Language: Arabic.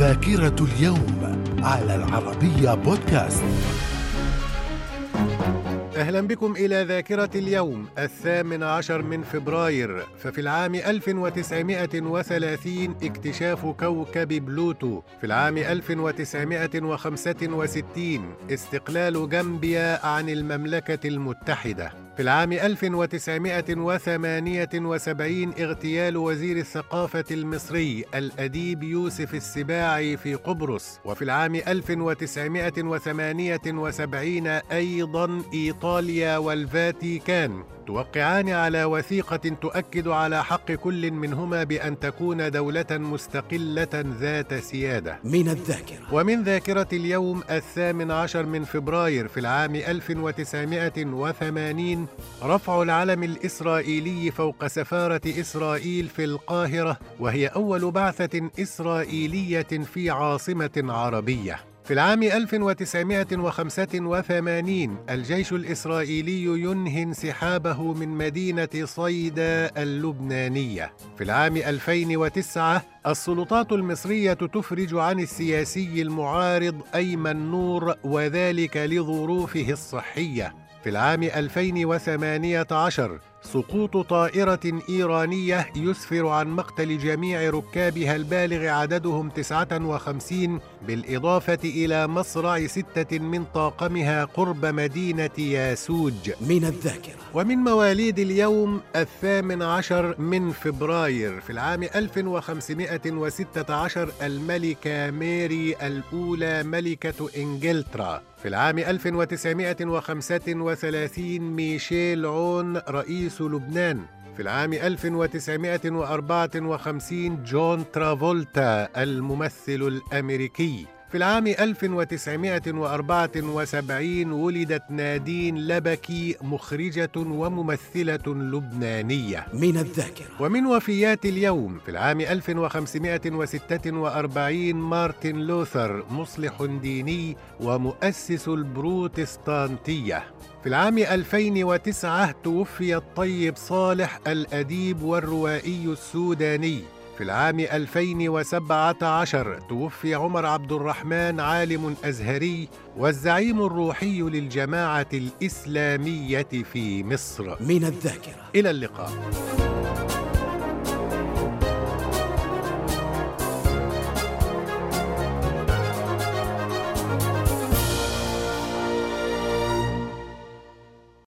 ذاكرة اليوم على العربية بودكاست. أهلا بكم إلى ذاكرة اليوم الثامن عشر من فبراير ففي العام 1930 اكتشاف كوكب بلوتو. في العام 1965 استقلال جامبيا عن المملكة المتحدة. في العام 1978 اغتيال وزير الثقافة المصري الأديب يوسف السباعي في قبرص. وفي العام 1978 أيضا إيطاليا والفاتيكان. توقعان على وثيقة تؤكد على حق كل منهما بأن تكون دولة مستقلة ذات سيادة. من الذاكرة. ومن ذاكرة اليوم الثامن عشر من فبراير في العام 1980 رفع العلم الإسرائيلي فوق سفارة إسرائيل في القاهرة وهي أول بعثة إسرائيلية في عاصمة عربية. في العام 1985 الجيش الإسرائيلي ينهي انسحابه من مدينة صيدا اللبنانية. في العام 2009 السلطات المصرية تفرج عن السياسي المعارض أيمن نور وذلك لظروفه الصحية. في العام 2018 سقوط طائرة إيرانية يسفر عن مقتل جميع ركابها البالغ عددهم 59 بالإضافة إلى مصرع ستة من طاقمها قرب مدينة ياسوج. من الذاكرة. ومن مواليد اليوم الثامن عشر من فبراير في العام 1516 الملكة ميري الأولى ملكة إنجلترا. في العام 1935 ميشيل عون رئيس لبنان في العام 1954 جون ترافولتا الممثل الأمريكي. في العام 1974 ولدت نادين لبكي مخرجة وممثلة لبنانية. من الذاكرة. ومن وفيات اليوم في العام 1546 مارتن لوثر مصلح ديني ومؤسس البروتستانتية. في العام 2009 توفي الطيب صالح الأديب والروائي السوداني. في العام 2017 توفي عمر عبد الرحمن عالم أزهري والزعيم الروحي للجماعة الإسلامية في مصر. من الذاكرة. إلى اللقاء.